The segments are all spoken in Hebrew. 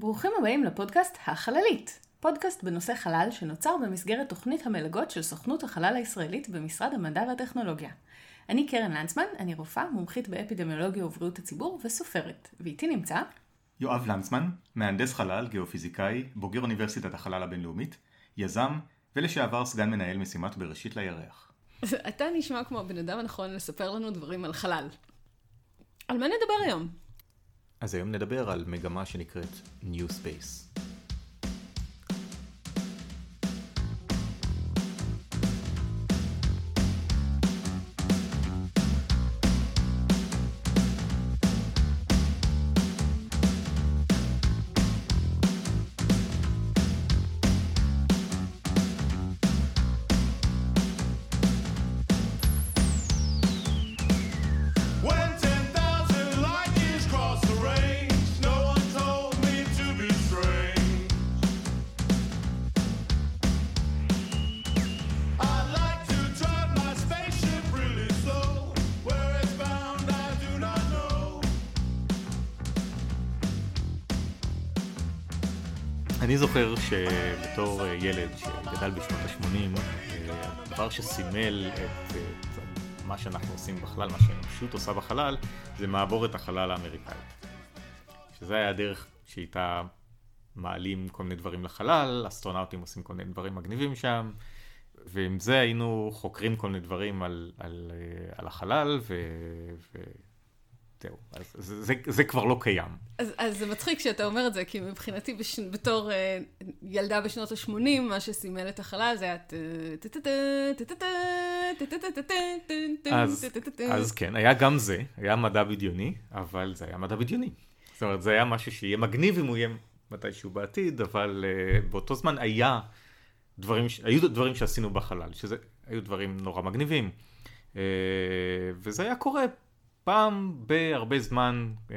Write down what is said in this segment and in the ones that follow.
ברוכים הבאים לפודקאסט החללית, פודקאסט בנושא חלל שנוצר במסגרת תוכנית המלגות של סוכנות החלל הישראלית במשרד המדע והטכנולוגיה. אני קרן לנצמן, אני רופאה, מומחית באפידמיולוגיה ובריאות הציבור וסופרת, ואיתי נמצא... יואב לנצמן, מהנדס חלל, גיאופיזיקאי, בוגר אוניברסיטת החלל הבינלאומית, יזם ולשעבר סגן מנהל משימת בראשית לירח. אתה נשמע כמו הבן אדם הנכון לספר לנו דברים על חלל. על מה נדבר היום? אז היום נדבר על מגמה שנקראת New Space. זוכר שבתור אה, ילד שגדל בשנות ה-80, אה, הדבר שסימל את, את מה שאנחנו עושים בחלל, מה שהאנושות עושה בחלל, זה מעבור את החלל האמריקאי. שזה היה הדרך שאיתה מעלים כל מיני דברים לחלל, אסטרונאוטים עושים כל מיני דברים מגניבים שם, ועם זה היינו חוקרים כל מיני דברים על, על, אה, על החלל, ו... ו... זהו, אז זה, זה, זה כבר לא קיים. אז, אז זה מצחיק שאתה אומר את זה, כי מבחינתי בש, בתור uh, ילדה בשנות ה-80, מה שסימל את החלל זה היה... אז כן, היה גם זה, היה מדע בדיוני, אבל זה היה מדע בדיוני. זאת אומרת, זה היה משהו שיהיה מגניב אם הוא יהיה מתישהו בעתיד, אבל uh, באותו זמן היה דברים, היו דברים שעשינו בחלל, שזה היו דברים נורא מגניבים. Uh, וזה היה קורה פעם בהרבה זמן, אה,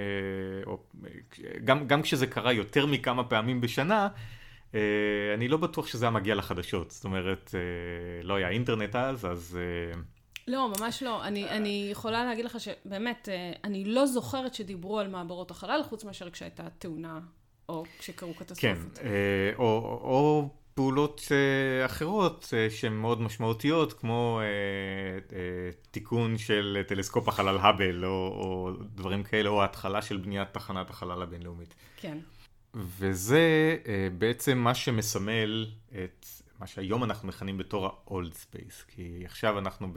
או, גם, גם כשזה קרה יותר מכמה פעמים בשנה, אה, אני לא בטוח שזה היה מגיע לחדשות. זאת אומרת, אה, לא היה אינטרנט אז, אז... לא, ממש לא. אני, אני יכולה להגיד לך שבאמת, אני לא זוכרת שדיברו על מעברות החלל, חוץ מאשר כשהייתה תאונה, או כשקרו קטסטרופות. כן, או, או פעולות uh, אחרות uh, שהן מאוד משמעותיות, כמו uh, uh, תיקון של טלסקופ החלל האבל, או, או דברים כאלה, או התחלה של בניית תחנת החלל הבינלאומית. כן. וזה uh, בעצם מה שמסמל את מה שהיום אנחנו מכנים בתור ה-old space, כי עכשיו אנחנו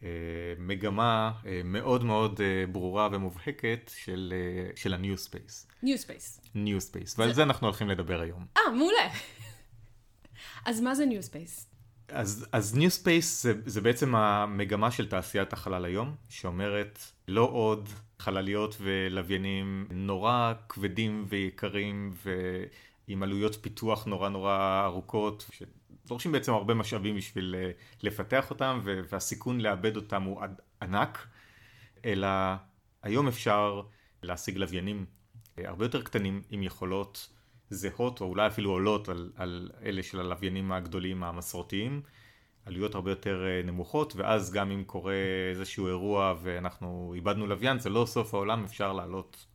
במגמה uh, מאוד מאוד uh, ברורה ומובהקת של, של ה-new space. new space. new space, ועל זה... זה אנחנו הולכים לדבר היום. אה, מעולה. אז מה זה New Space? אז, New Space זה, זה בעצם המגמה של תעשיית החלל היום, שאומרת לא עוד חלליות ולוויינים נורא כבדים ויקרים ועם עלויות פיתוח נורא נורא ארוכות, שדורשים בעצם הרבה משאבים בשביל אה, לפתח אותם והסיכון לאבד אותם הוא ענק, אלא היום אפשר להשיג לוויינים אה, הרבה יותר קטנים עם יכולות זהות או אולי אפילו עולות על, על אלה של הלוויינים הגדולים המסורתיים, עלויות הרבה יותר אה, נמוכות ואז גם אם קורה איזשהו אירוע ואנחנו איבדנו לוויין זה לא סוף העולם אפשר לעלות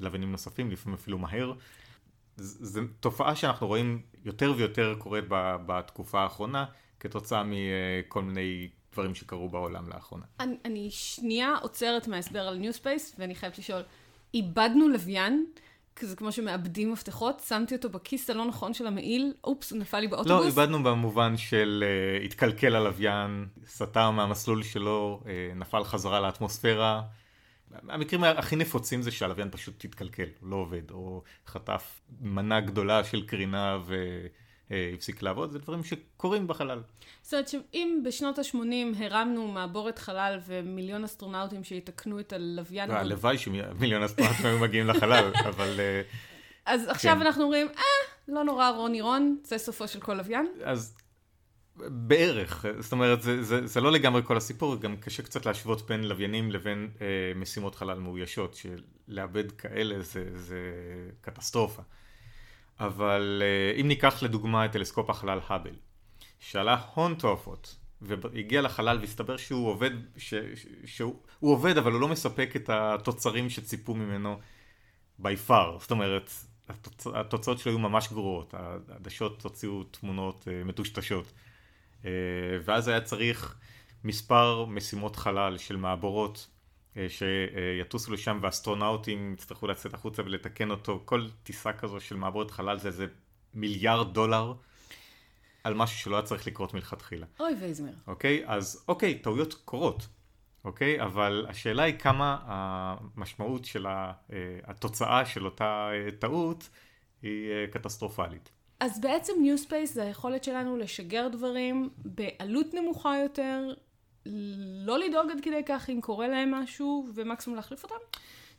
לוויינים נוספים לפעמים אפילו מהר. זו תופעה שאנחנו רואים יותר ויותר קורית בתקופה האחרונה כתוצאה מכל מיני דברים שקרו בעולם לאחרונה. אני, אני שנייה עוצרת מההסבר על New Space ואני חייבת לשאול, איבדנו לוויין? כזה כמו שמאבדים מפתחות, שמתי אותו בכיס הלא נכון של המעיל, אופס, הוא נפל לי באוטובוס. לא, איבדנו במובן של uh, התקלקל הלוויין, סטה מהמסלול שלו, uh, נפל חזרה לאטמוספירה. המקרים הכי נפוצים זה שהלוויין פשוט התקלקל, לא עובד, או חטף מנה גדולה של קרינה ו... הפסיק לעבוד, זה דברים שקורים בחלל. זאת אומרת שאם בשנות ה-80 הרמנו מעבורת חלל ומיליון אסטרונאוטים שיתקנו את הלוויין... הלוואי שמיליון אסטרונאוטים היו מגיעים לחלל, אבל... אה, אז עכשיו כן. אנחנו אומרים, אה, לא נורא רוני רון, זה סופו של כל לוויין. אז בערך, זאת אומרת, זה, זה, זה לא לגמרי כל הסיפור, גם קשה קצת להשוות בין לוויינים לבין אה, משימות חלל מאוישות, שלאבד כאלה זה, זה קטסטרופה. אבל אה, אם ניקח לדוגמה את טלסקופ החלל האבל, שעלה הון תועפות, והגיע לחלל והסתבר שהוא עובד, ש, ש, שהוא עובד אבל הוא לא מספק את התוצרים שציפו ממנו by far, זאת אומרת, התוצ... התוצאות שלו היו ממש גרועות, העדשות הוציאו תמונות uh, מטושטשות. Uh, ואז היה צריך מספר משימות חלל של מעבורות שיטוסו לשם ואסטרונאוטים יצטרכו לצאת החוצה ולתקן אותו, כל טיסה כזו של מעבורת חלל זה איזה מיליארד דולר. על משהו שלא היה צריך לקרות מלכתחילה. אוי ואיזמר. אוקיי, אז אוקיי, טעויות קורות, אוקיי? אבל השאלה היא כמה המשמעות של אה, התוצאה של אותה אה, טעות היא אה, קטסטרופלית. אז בעצם New Space זה היכולת שלנו לשגר דברים בעלות נמוכה יותר, לא לדאוג עד כדי כך אם קורה להם משהו, ומקסימום להחליף אותם?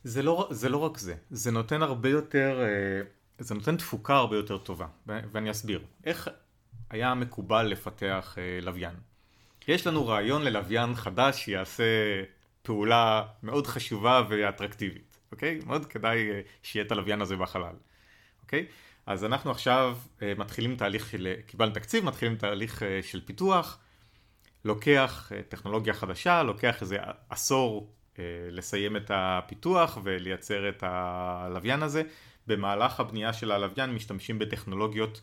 זה לא, זה לא רק זה, זה נותן הרבה יותר, זה נותן תפוקה הרבה יותר טובה, ואני אסביר. איך היה מקובל לפתח לוויין? יש לנו רעיון ללוויין חדש שיעשה פעולה מאוד חשובה ואטרקטיבית, אוקיי? מאוד כדאי אה, שיהיה את הלוויין הזה בחלל, אוקיי? אז אנחנו עכשיו אה, מתחילים תהליך של, קיבלנו תקציב, מתחילים תהליך אה, של פיתוח, לוקח טכנולוגיה חדשה, לוקח איזה עשור לסיים את הפיתוח ולייצר את הלוויין הזה. במהלך הבנייה של הלוויין משתמשים בטכנולוגיות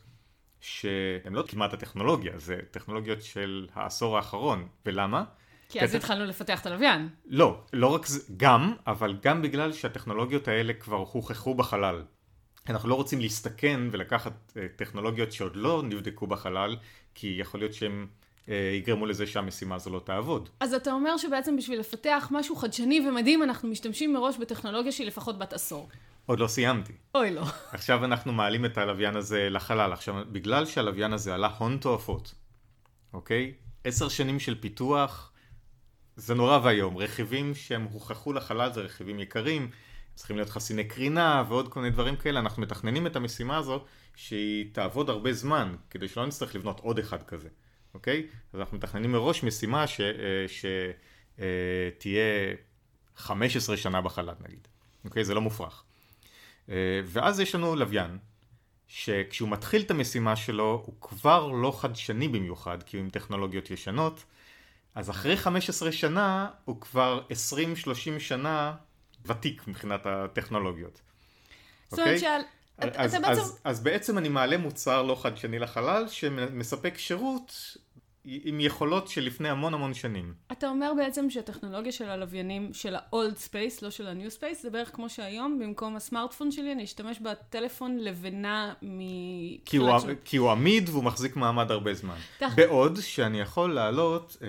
שהן לא כמעט הטכנולוגיה, זה טכנולוגיות של העשור האחרון. ולמה? כי אז התחלנו לפתח את הלוויין. לא, לא רק זה, גם, אבל גם בגלל שהטכנולוגיות האלה כבר הוכחו בחלל. אנחנו לא רוצים להסתכן ולקחת אה, טכנולוגיות שעוד לא נבדקו בחלל, כי יכול להיות אה, יגרמו לזה שהמשימה הזו לא תעבוד. אז אתה אומר שבעצם בשביל לפתח משהו חדשני ומדהים, אנחנו משתמשים מראש בטכנולוגיה שהיא לפחות בת עשור. עוד לא סיימתי. אוי לא. עכשיו אנחנו מעלים את הלוויין הזה לחלל. עכשיו, בגלל שהלוויין הזה עלה הון תועפות, אוקיי? עשר שנים של פיתוח, זה נורא ואיום. רכיבים שהם הוכחו לחלל זה רכיבים יקרים, צריכים להיות חסיני קרינה ועוד כל מיני דברים כאלה. אנחנו מתכננים את המשימה הזו שהיא תעבוד הרבה זמן, כדי שלא נצטרך לבנות עוד אחד כזה, אוקיי? אז אנחנו מתכננים מראש משימה שתהיה אה, 15 שנה בחלל נגיד, אוקיי? זה לא מופרך. אה, ואז יש לנו לוויין, שכשהוא מתחיל את המשימה שלו, הוא כבר לא חדשני במיוחד, כי הוא עם טכנולוגיות ישנות, אז אחרי 15 שנה, הוא כבר 20-30 שנה ותיק מבחינת הטכנולוגיות. זאת אומרת שעל... אז, אז, בעצם... אז, אז בעצם אני מעלה מוצר לא חדשני לחלל שמספק שירות עם יכולות של לפני המון המון שנים. אתה אומר בעצם שהטכנולוגיה של הלוויינים של ה-old space, לא של ה-new space, זה בערך כמו שהיום, במקום הסמארטפון שלי, אני אשתמש בטלפון לבנה מ... כי הוא, של... כי הוא עמיד והוא מחזיק מעמד הרבה זמן. תח... בעוד שאני יכול לעלות, אה,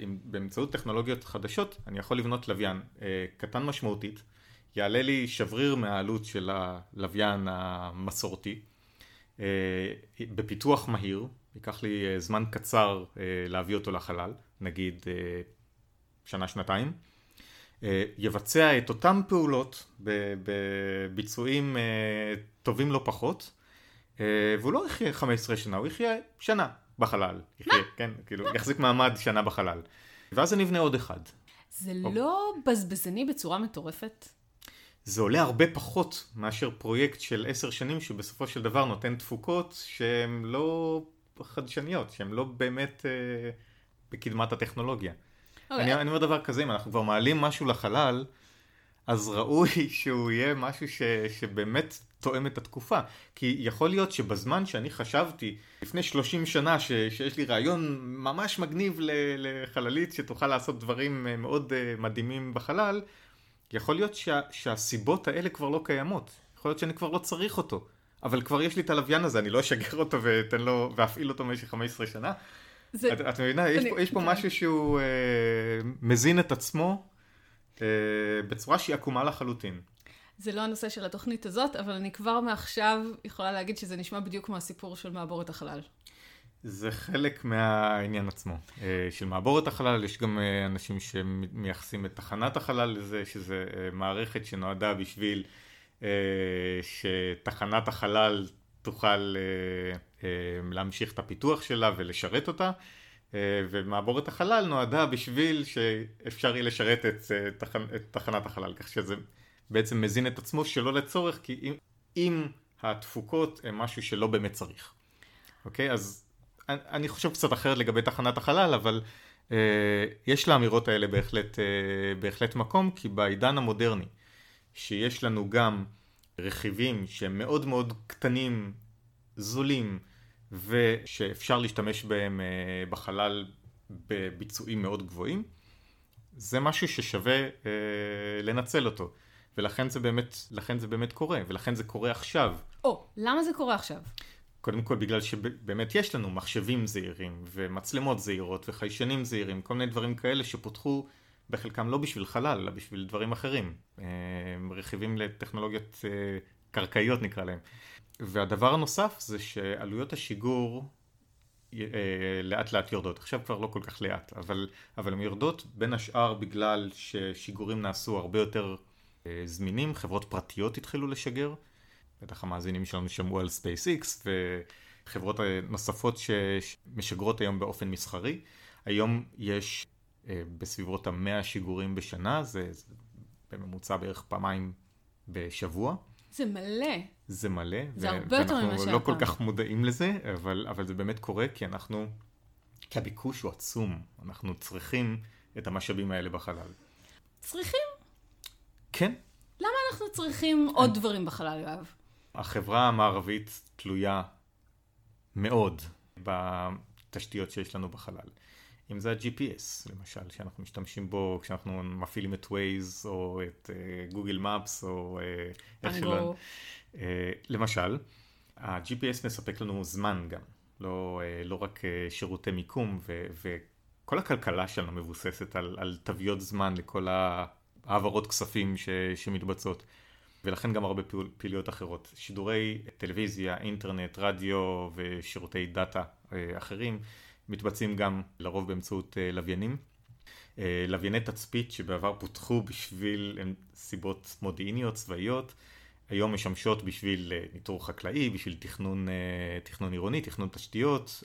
עם, באמצעות טכנולוגיות חדשות, אני יכול לבנות לוויין אה, קטן משמעותית, יעלה לי שבריר מהעלות של הלוויין המסורתי, אה, בפיתוח מהיר. ייקח לי אה, זמן קצר אה, להביא אותו לחלל, נגיד שנה-שנתיים. יבצע את אותן פעולות בביצועים טובים לא פחות, והוא לא יחיה 15 שנה, הוא יחיה שנה בחלל. יחיה, כן, כאילו, יחזיק מעמד שנה בחלל. ואז אני אבנה עוד אחד. זה לא בזבזני בצורה מטורפת? זה עולה הרבה פחות מאשר פרויקט של עשר שנים שבסופו של דבר נותן תפוקות שהן לא חדשניות, שהן לא באמת אה, בקדמת הטכנולוגיה. Okay. אוקיי. אני, אני אומר דבר כזה, אם אנחנו כבר מעלים משהו לחלל, אז ראוי שהוא יהיה משהו ש, שבאמת תואם את התקופה. כי יכול להיות שבזמן שאני חשבתי, לפני 30 שנה, ש, שיש לי רעיון ממש מגניב לחללית שתוכל לעשות דברים אה, מאוד אה, מדהימים בחלל, יכול להיות שה, שהסיבות האלה כבר לא קיימות. יכול להיות שאני כבר לא צריך אותו. אבל כבר יש לי את הלוויין הזה, אני לא אשגר אותו ואתן לו, ואפעיל אותו במשך 15 שנה. זה... את, את מבינה, יש, פה, יש פה כן. משהו שהוא אה, מזין את עצמו אה, בצורה שהיא עקומה לחלוטין. זה לא הנושא של התוכנית הזאת, אבל אני כבר מעכשיו יכולה להגיד שזה נשמע בדיוק כמו הסיפור של מעבורת החלל. זה חלק מהעניין עצמו. אה, של מעבורת החלל, יש גם אה, אנשים שמייחסים את תחנת החלל לזה, שזה אה, מערכת שנועדה בשביל שתחנת החלל תוכל להמשיך את הפיתוח שלה ולשרת אותה. ומעבורת החלל נועדה בשביל שאפשר יהיה לשרת את, תחנ... את תחנת החלל, כך שזה בעצם מזין את עצמו שלא לצורך, כי אם, אם התפוקות הן משהו שלא באמת צריך. אוקיי? אז אני חושב קצת אחרת לגבי תחנת החלל, אבל אה, יש לאמירות האלה בהחלט, אה, בהחלט מקום, כי בעידן המודרני, שיש לנו גם רכיבים שהם מאוד מאוד קטנים, זולים, ושאפשר להשתמש בהם אה, בחלל בביצועים מאוד גבוהים, זה משהו ששווה אה, לנצל אותו. ולכן זה באמת, לכן זה באמת קורה, ולכן זה קורה עכשיו. או, למה זה קורה עכשיו? קודם כל בגלל שבאמת יש לנו מחשבים זעירים, ומצלמות זעירות, וחיישנים זעירים, כל מיני דברים כאלה שפותחו בחלקם לא בשביל חלל, אלא בשביל דברים אחרים. אה, רכיבים לטכנולוגיות אה, קרקעיות נקרא להם. והדבר הנוסף זה שעלויות השיגור אה, לאט לאט יורדות. עכשיו כבר לא כל כך לאט, אבל, אבל הן יורדות בין השאר בגלל ששיגורים נעשו הרבה יותר זמינים, חברות פרטיות התחילו לשגר. בטח המאזינים שלנו שמעו על SpaceX וחברות נוספות שמשגרות היום באופן מסחרי. היום יש אה, בסביבות המאה שיגורים בשנה, זה, זה בממוצע בערך פעמיים בשבוע. זה מלא. זה מלא. זה הרבה יותר ממה שאנחנו לא כל כך מודעים לזה, אבל, אבל זה באמת קורה כי אנחנו, כי הביקוש הוא עצום. אנחנו צריכים את המשאבים האלה בחלל. צריכים? כן. למה אנחנו צריכים עוד דברים בחלל, יואב? החברה המערבית תלויה מאוד בתשתיות שיש לנו בחלל. אם זה ה-GPS למשל, שאנחנו משתמשים בו כשאנחנו מפעילים את Waze או את גוגל uh, מפס או uh, איך שלא. Uh, למשל, ה-GPS מספק לנו זמן גם, לא, uh, לא רק uh, שירותי מיקום ו- וכל הכלכלה שלנו מבוססת על, על תוויות זמן לכל העברות כספים ש- שמתבצעות. ולכן גם הרבה פעילויות אחרות. שידורי טלוויזיה, אינטרנט, רדיו ושירותי דאטה אחרים מתבצעים גם לרוב באמצעות אה, לוויינים. אה, לווייני תצפית שבעבר פותחו בשביל סיבות מודיעיניות, צבאיות, היום משמשות בשביל אה, ניטור חקלאי, בשביל תכנון, תכנון עירוני, תכנון תשתיות,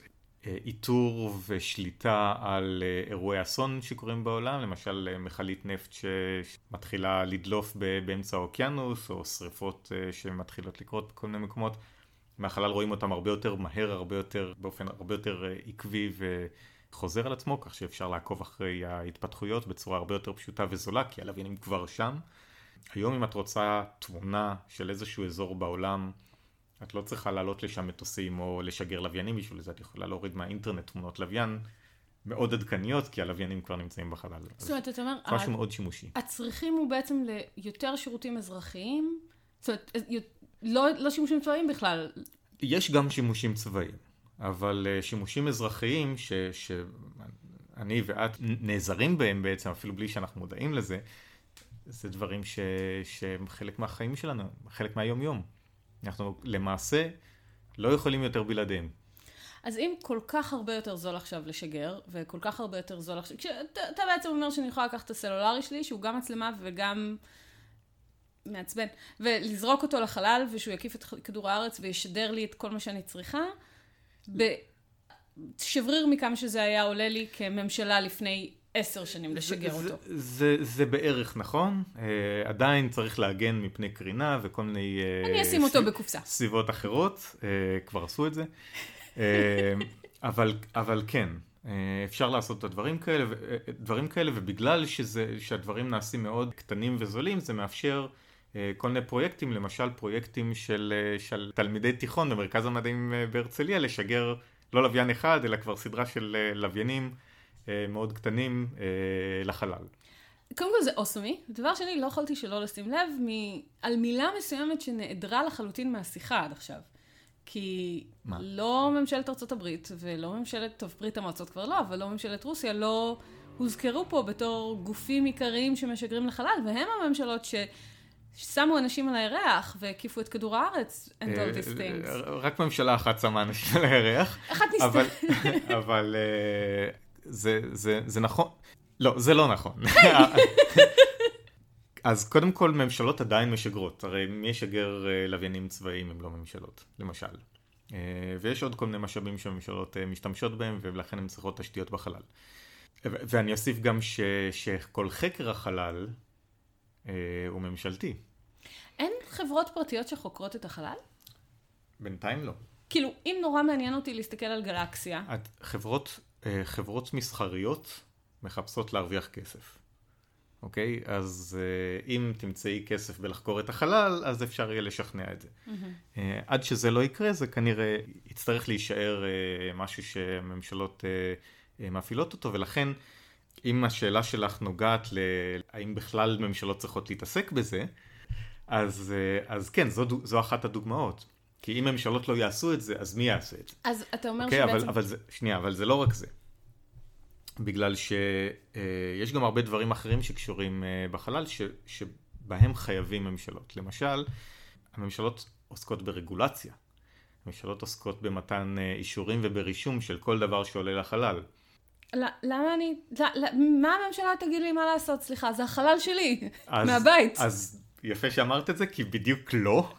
איתור ושליטה על אירועי אסון שקורים בעולם, למשל מכלית נפט שמתחילה לדלוף באמצע האוקיינוס, או שריפות שמתחילות לקרות בכל מיני מקומות. מהחלל רואים אותם הרבה יותר מהר, הרבה יותר, באופן הרבה יותר אה, עקבי וחוזר על עצמו, כך שאפשר לעקוב אחרי ההתפתחויות בצורה הרבה יותר פשוטה וזולה, כי הלוויינים כבר שם. היום אם את רוצה תמונה של איזשהו אזור בעולם, את לא צריכה לעלות לשם מטוסים או לשגר לוויינים בשביל זה, את יכולה להוריד מהאינטרנט תמונות לוויין. מאוד עדכניות, כי הלוויינים כבר נמצאים בחלל. זאת אומרת, אתה אומר... משהו מאוד שימושי. הצריכים הוא בעצם ליותר שירותים אזרחיים? זאת אומרת, לא, לא שימושים צבאיים בכלל. יש גם שימושים צבאיים, אבל uh, שימושים אזרחיים ש, שאני ואת נעזרים בהם בעצם, אפילו בלי שאנחנו מודעים לזה, זה דברים ש, שהם חלק מהחיים שלנו, חלק מהיום-יום. אנחנו למעשה לא יכולים יותר בלעדיהם. אז אם כל כך הרבה יותר זול עכשיו לשגר, וכל כך הרבה יותר זול עכשיו, כשאתה בעצם אומר שאני יכולה לקחת את הסלולרי שלי, שהוא גם מצלמה וגם מעצבן, ולזרוק אותו לחלל ושהוא יקיף את כדור הארץ וישדר לי את כל מה שאני צריכה, בשבריר מכמה שזה היה עולה לי כממשלה לפני עשר שנים לשגר זה, אותו. זה, זה, זה בערך נכון, uh, עדיין צריך להגן מפני קרינה וכל מיני... Uh, אני אשים אותו בקופסה. סביבות אחרות, uh, כבר עשו את זה. uh, אבל, אבל כן, אפשר לעשות את הדברים כאלה, דברים כאלה, ובגלל שזה, שהדברים נעשים מאוד קטנים וזולים, זה מאפשר כל מיני פרויקטים, למשל פרויקטים של, של תלמידי תיכון במרכז המדעים בהרצליה, לשגר לא לוויין אחד, אלא כבר סדרה של לוויינים מאוד קטנים לחלל. קודם כל זה אוסמי. דבר שני, לא יכולתי שלא לשים לב מ... על מילה מסוימת שנעדרה לחלוטין מהשיחה עד עכשיו. כי מה? לא ממשלת ארצות הברית, ולא ממשלת, טוב, ברית המועצות כבר לא, אבל לא ממשלת רוסיה, לא הוזכרו פה בתור גופים עיקריים שמשגרים לחלל, והם הממשלות ש... שמו אנשים על הירח והקיפו את כדור הארץ and all these things. רק ממשלה אחת שמה אנשים על הירח. אחת נסתר. אבל זה, זה, זה נכון. לא, זה לא נכון. אז קודם כל ממשלות עדיין משגרות, הרי מי ישגר לוויינים צבאיים אם לא ממשלות, למשל. ויש עוד כל מיני משאבים שממשלות משתמשות בהם ולכן הן צריכות תשתיות בחלל. ואני אוסיף גם ש, שכל חקר החלל הוא ממשלתי. אין חברות פרטיות שחוקרות את החלל? בינתיים לא. כאילו, אם נורא מעניין אותי להסתכל על גלקסיה. את, חברות, אה, חברות מסחריות מחפשות להרוויח כסף. אוקיי? אז uh, אם תמצאי כסף בלחקור את החלל, אז אפשר יהיה לשכנע את זה. Mm-hmm. עד שזה לא יקרה, זה כנראה יצטרך להישאר משהו שממשלות uh, מפעילות אותו, ולכן אם השאלה שלך נוגעת להאם בכלל ממשלות צריכות להתעסק בזה, אז, אז כן, זו, זו אחת הדוגמאות. כי אם ממשלות לא יעשו את זה, אז מי יעשה את זה? אז אתה אומר okay, שבעצם... אבל, אבל זה, שנייה, אבל זה לא רק זה. בגלל שיש גם הרבה דברים אחרים שקשורים אה, בחלל ש, שבהם חייבים ממשלות. למשל, הממשלות עוסקות ברגולציה. הממשלות עוסקות במתן אה, אישורים וברישום של כל דבר שעולה לחלל. למה אני... מה הממשלה תגיד לי מה לעשות? סליחה, זה החלל שלי, אז, מהבית. אז יפה שאמרת את זה, כי בדיוק לא.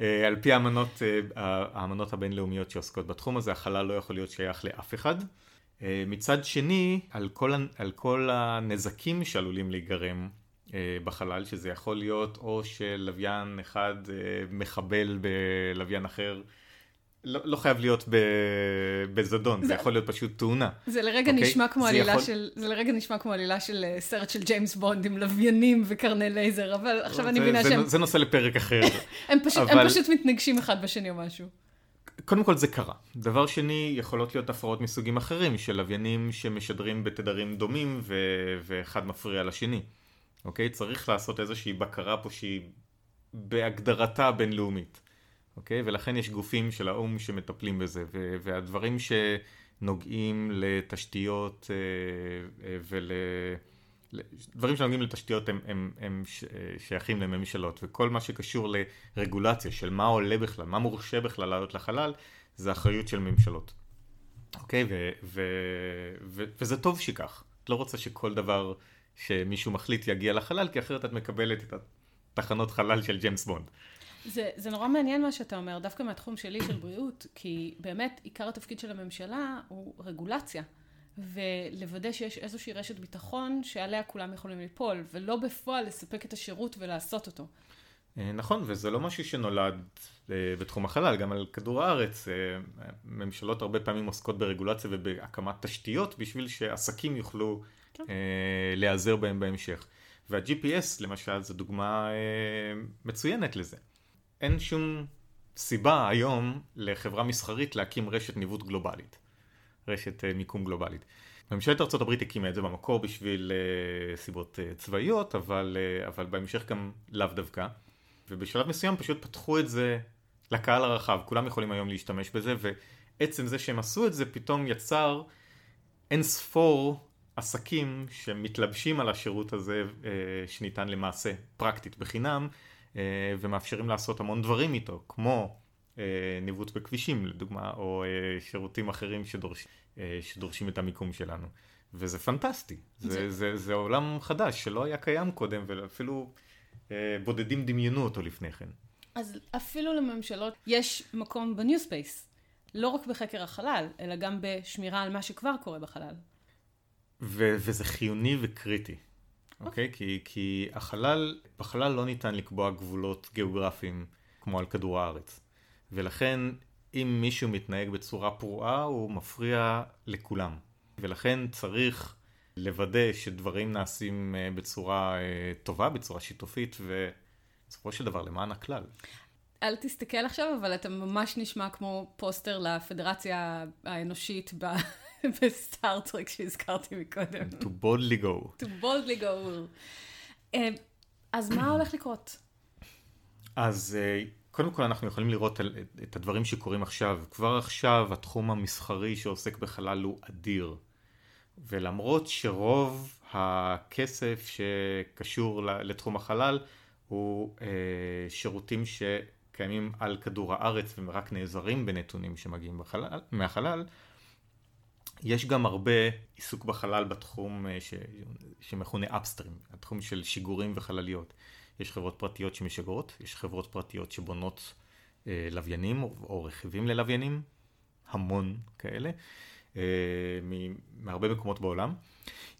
אה, על פי האמנות, האמנות הבינלאומיות שעוסקות בתחום הזה, החלל לא יכול להיות שייך לאף אחד. אה, מצד שני, על כל, על כל הנזקים שעלולים להיגרם אה, בחלל, שזה יכול להיות או שלוויין אחד אה, מחבל בלוויין אחר, לא, לא חייב להיות בזדון, זה, זה יכול להיות פשוט תאונה. זה לרגע, okay? אוקיי? נשמע כמו עלילה יכול... של, זה לרגע נשמע כמו עלילה של סרט של ג'יימס בונד עם לוויינים וקרני לייזר, אבל עכשיו אני מבינה שהם... זה נושא לפרק אחר. הם, פשוט, אבל... הם פשוט מתנגשים אחד בשני או משהו. קודם כל זה קרה. דבר שני, יכולות להיות הפרעות מסוגים אחרים, של לוויינים שמשדרים בתדרים דומים ו- ואחד מפריע לשני. אוקיי? צריך לעשות איזושהי בקרה פה שהיא בהגדרתה בינלאומית. אוקיי? ולכן יש גופים של האו"ם שמטפלים בזה, ו- והדברים שנוגעים לתשתיות אה, אה, ול... דברים שנוגעים לתשתיות הם, הם, הם שייכים לממשלות, וכל מה שקשור לרגולציה של מה עולה בכלל, מה מורשה בכלל לעלות לחלל, זה אחריות של ממשלות. אוקיי? ו, ו, ו, וזה טוב שכך. את לא רוצה שכל דבר שמישהו מחליט יגיע לחלל, כי אחרת את מקבלת את התחנות חלל של ג'יימס בונד. זה, זה נורא מעניין מה שאתה אומר, דווקא מהתחום שלי של בריאות, כי באמת עיקר התפקיד של הממשלה הוא רגולציה. ולוודא שיש איזושהי רשת ביטחון שעליה כולם יכולים ליפול, ולא בפועל לספק את השירות ולעשות אותו. אה, נכון, וזה לא משהו שנולד אה, בתחום החלל, גם על כדור הארץ. אה, ממשלות הרבה פעמים עוסקות ברגולציה ובהקמת תשתיות בשביל שעסקים יוכלו כן. להיעזר בהם בהמשך. וה-GPS למשל זו דוגמה מצוינת לזה. אין שום סיבה היום לחברה מסחרית להקים רשת ניווט גלובלית. רשת אה, מיקום גלובלית. ממשלת ארה"ב הקימה את זה במקור בשביל uh, סיבות uh, צבאיות, אבל, אבל בהמשך גם לאו דווקא. ובשלב מסוים פשוט פתחו את זה לקהל הרחב, כולם יכולים היום להשתמש בזה, ועצם זה שהם עשו את זה פתאום יצר אין ספור עסקים שמתלבשים על השירות הזה שניתן למעשה פרקטית בחינם, ומאפשרים לעשות המון דברים איתו, כמו אה, ניווט בכבישים לדוגמה, או אה, שירותים אחרים שדורש, אה, שדורשים את המיקום שלנו. וזה פנטסטי, זה, זה... זה, זה עולם חדש שלא היה קיים קודם, ואפילו בודדים דמיינו אותו לפני כן. אז אפילו לממשלות יש מקום ב New Space, לא רק בחקר החלל, אלא גם בשמירה על מה שכבר קורה בחלל. ו- וזה חיוני וקריטי, אוקיי? Okay. Okay? כי, כי החלל, בחלל לא ניתן לקבוע גבולות גיאוגרפיים כמו על כדור הארץ. ולכן אם מישהו מתנהג בצורה פרועה הוא מפריע לכולם. ולכן צריך לוודא שדברים נעשים אה, בצורה אה, טובה, בצורה שיתופית, ובסופו של דבר למען הכלל. אל תסתכל עכשיו, אבל אתה ממש נשמע כמו פוסטר לפדרציה האנושית בסטארט-טרק שהזכרתי מקודם. To boldly go. To boldly go. אה, אז מה הולך לקרות? אז קודם כל אנחנו יכולים לראות את הדברים שקורים עכשיו. כבר עכשיו התחום המסחרי שעוסק בחלל הוא אדיר. ולמרות שרוב הכסף שקשור לתחום החלל הוא אה, שירותים שקיימים על כדור הארץ ורק נעזרים בנתונים שמגיעים בחלל, מהחלל, יש גם הרבה עיסוק בחלל בתחום אה, ש, שמכונה אפסטרים, התחום של שיגורים וחלליות. יש חברות פרטיות שמשגרות, יש חברות פרטיות שבונות אה, לוויינים או, או רכיבים ללוויינים, המון כאלה, אה, מהרבה מקומות בעולם.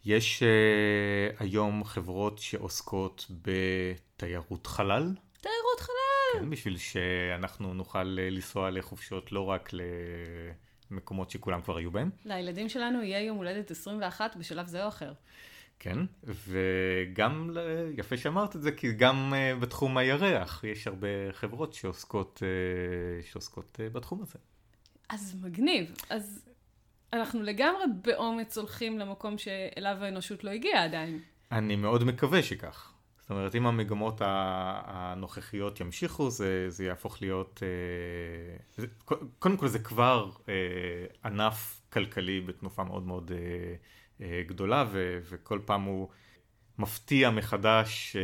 יש אה, היום חברות שעוסקות בתיירות חלל. תיירות חלל! כן, בשביל שאנחנו נוכל אה, לנסוע לחופשות לא רק למקומות שכולם כבר היו בהם. לילדים שלנו יהיה יום הולדת 21 בשלב זה או אחר. כן, וגם, יפה שאמרת את זה, כי גם uh, בתחום הירח יש הרבה חברות שעוסקות, uh, שעוסקות uh, בתחום הזה. אז מגניב. אז אנחנו לגמרי באומץ הולכים למקום שאליו האנושות לא הגיעה עדיין. אני מאוד מקווה שכך. זאת אומרת, אם המגמות הנוכחיות ימשיכו, זה, זה יהפוך להיות... זה, קודם כל זה כבר ענף כלכלי בתנופה מאוד מאוד... אה, גדולה ו, וכל פעם הוא מפתיע מחדש אה,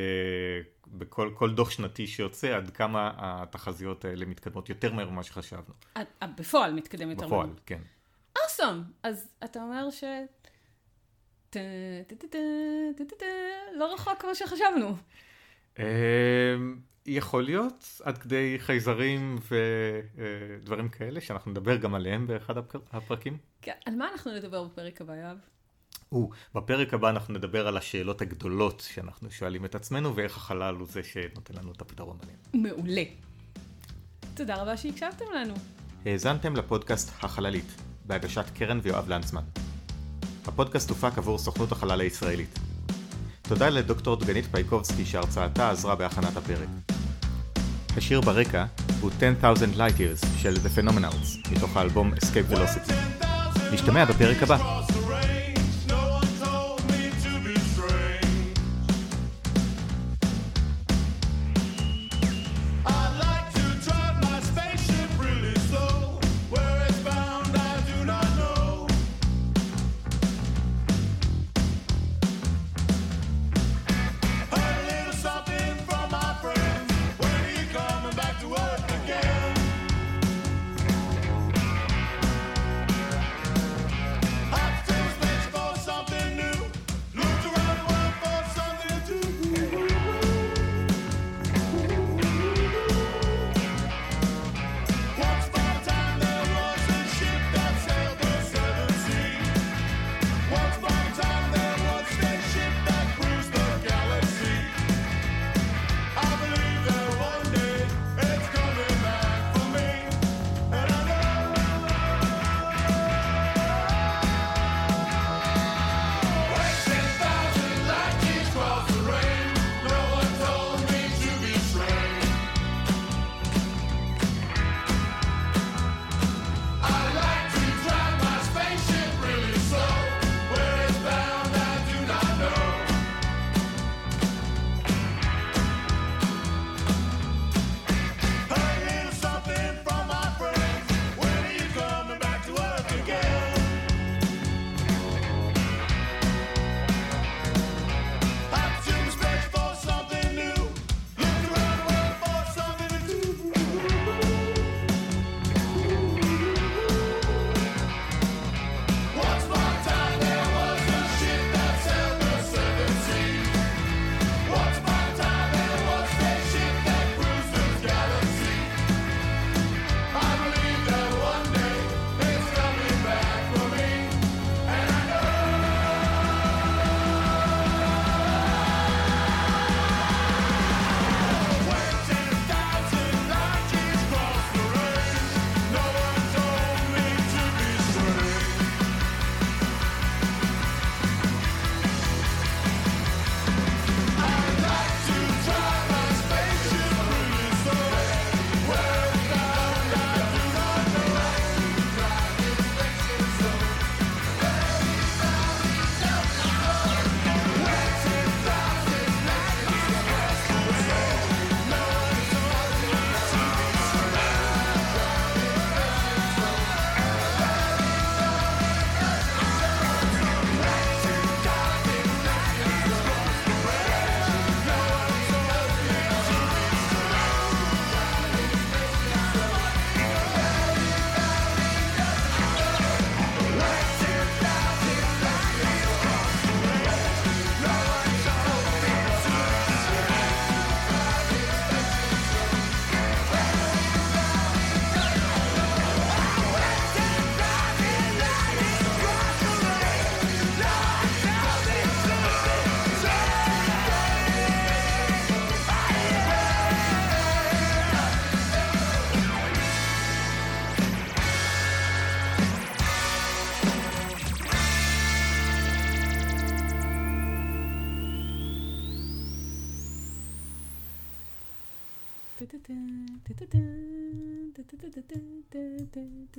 בכל כל דוח שנתי שיוצא עד כמה התחזיות האלה מתקדמות יותר מהר ממה שחשבנו. בפועל מתקדם יותר מהר. בפועל, כן. אוסום! אז אתה אומר ש... לא רחוק כמו שחשבנו. אה, יכול להיות עד כדי חייזרים ודברים כאלה שאנחנו נדבר גם עליהם באחד הפרקים. כן, על מה אנחנו נדבר בפרק הבא, יואב? בפרק הבא אנחנו נדבר על השאלות הגדולות שאנחנו שואלים את עצמנו ואיך החלל הוא זה שנותן לנו את הפתרון עליהן. מעולה. תודה רבה שהקשבתם לנו. האזנתם לפודקאסט החללית, בהגשת קרן ויואב לנצמן. הפודקאסט הופק עבור סוכנות החלל הישראלית. תודה לדוקטור דגנית פייקובסקי שהרצאתה עזרה בהכנת הפרק. השיר ברקע הוא 10,000 Light Years של The Phenomenals, מתוך האלבום Escape Velocity. נשתמע בפרק הבא.